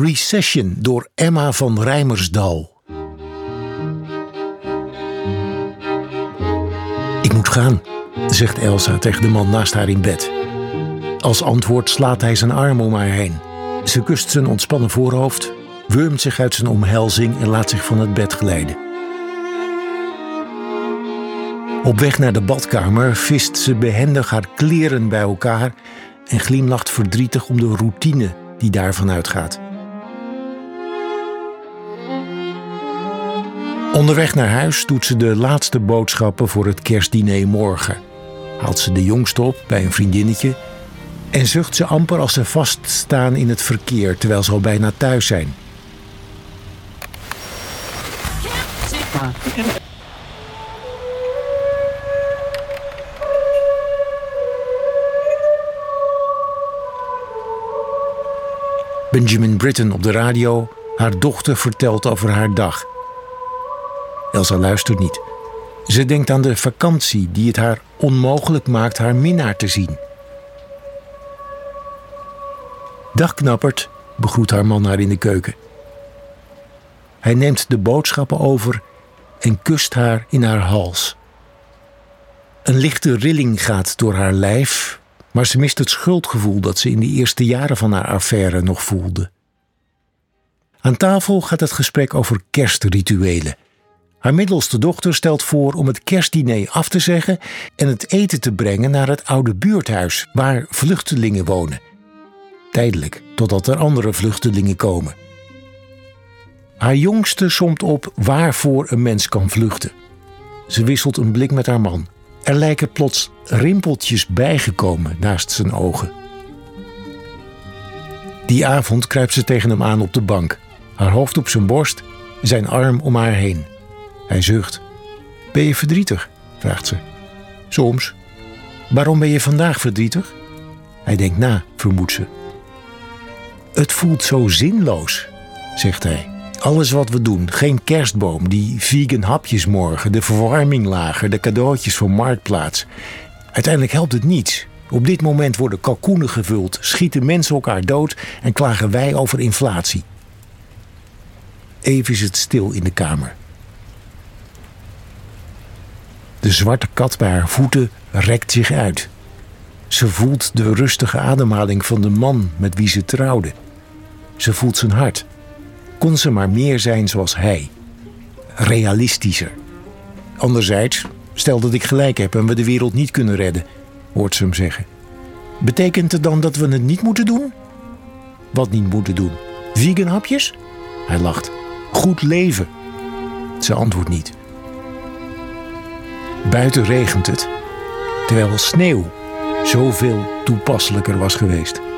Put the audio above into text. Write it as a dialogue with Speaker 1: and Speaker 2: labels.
Speaker 1: Recession door Emma van Rijmersdal. Ik moet gaan, zegt Elsa tegen de man naast haar in bed. Als antwoord slaat hij zijn arm om haar heen. Ze kust zijn ontspannen voorhoofd, wurmt zich uit zijn omhelzing en laat zich van het bed glijden. Op weg naar de badkamer vist ze behendig haar kleren bij elkaar en glimlacht verdrietig om de routine die daarvan uitgaat. Onderweg naar huis doet ze de laatste boodschappen voor het kerstdiner morgen. Haalt ze de jongste op bij een vriendinnetje en zucht ze amper als ze vaststaan in het verkeer terwijl ze al bijna thuis zijn. Benjamin Britten op de radio. Haar dochter vertelt over haar dag. Elsa luistert niet. Ze denkt aan de vakantie die het haar onmogelijk maakt haar minnaar te zien. Dag knappert, begroet haar man haar in de keuken. Hij neemt de boodschappen over en kust haar in haar hals. Een lichte rilling gaat door haar lijf, maar ze mist het schuldgevoel dat ze in de eerste jaren van haar affaire nog voelde. Aan tafel gaat het gesprek over kerstrituelen. Haar middelste dochter stelt voor om het kerstdiner af te zeggen en het eten te brengen naar het oude buurthuis waar vluchtelingen wonen. Tijdelijk, totdat er andere vluchtelingen komen. Haar jongste somt op waarvoor een mens kan vluchten. Ze wisselt een blik met haar man. Er lijken plots rimpeltjes bijgekomen naast zijn ogen. Die avond kruipt ze tegen hem aan op de bank, haar hoofd op zijn borst, zijn arm om haar heen. Hij zucht. Ben je verdrietig? vraagt ze. Soms. Waarom ben je vandaag verdrietig? Hij denkt na, vermoedt ze. Het voelt zo zinloos, zegt hij. Alles wat we doen, geen kerstboom, die vegan hapjes morgen, de verwarming lager, de cadeautjes voor Marktplaats. Uiteindelijk helpt het niets. Op dit moment worden kalkoenen gevuld, schieten mensen elkaar dood en klagen wij over inflatie. Even is het stil in de kamer. De zwarte kat bij haar voeten rekt zich uit. Ze voelt de rustige ademhaling van de man met wie ze trouwde. Ze voelt zijn hart. Kon ze maar meer zijn zoals hij. Realistischer. Anderzijds, stel dat ik gelijk heb en we de wereld niet kunnen redden, hoort ze hem zeggen. Betekent het dan dat we het niet moeten doen? Wat niet moeten doen? Vegan hapjes? Hij lacht. Goed leven. Ze antwoordt niet. Buiten regent het, terwijl sneeuw zoveel toepasselijker was geweest.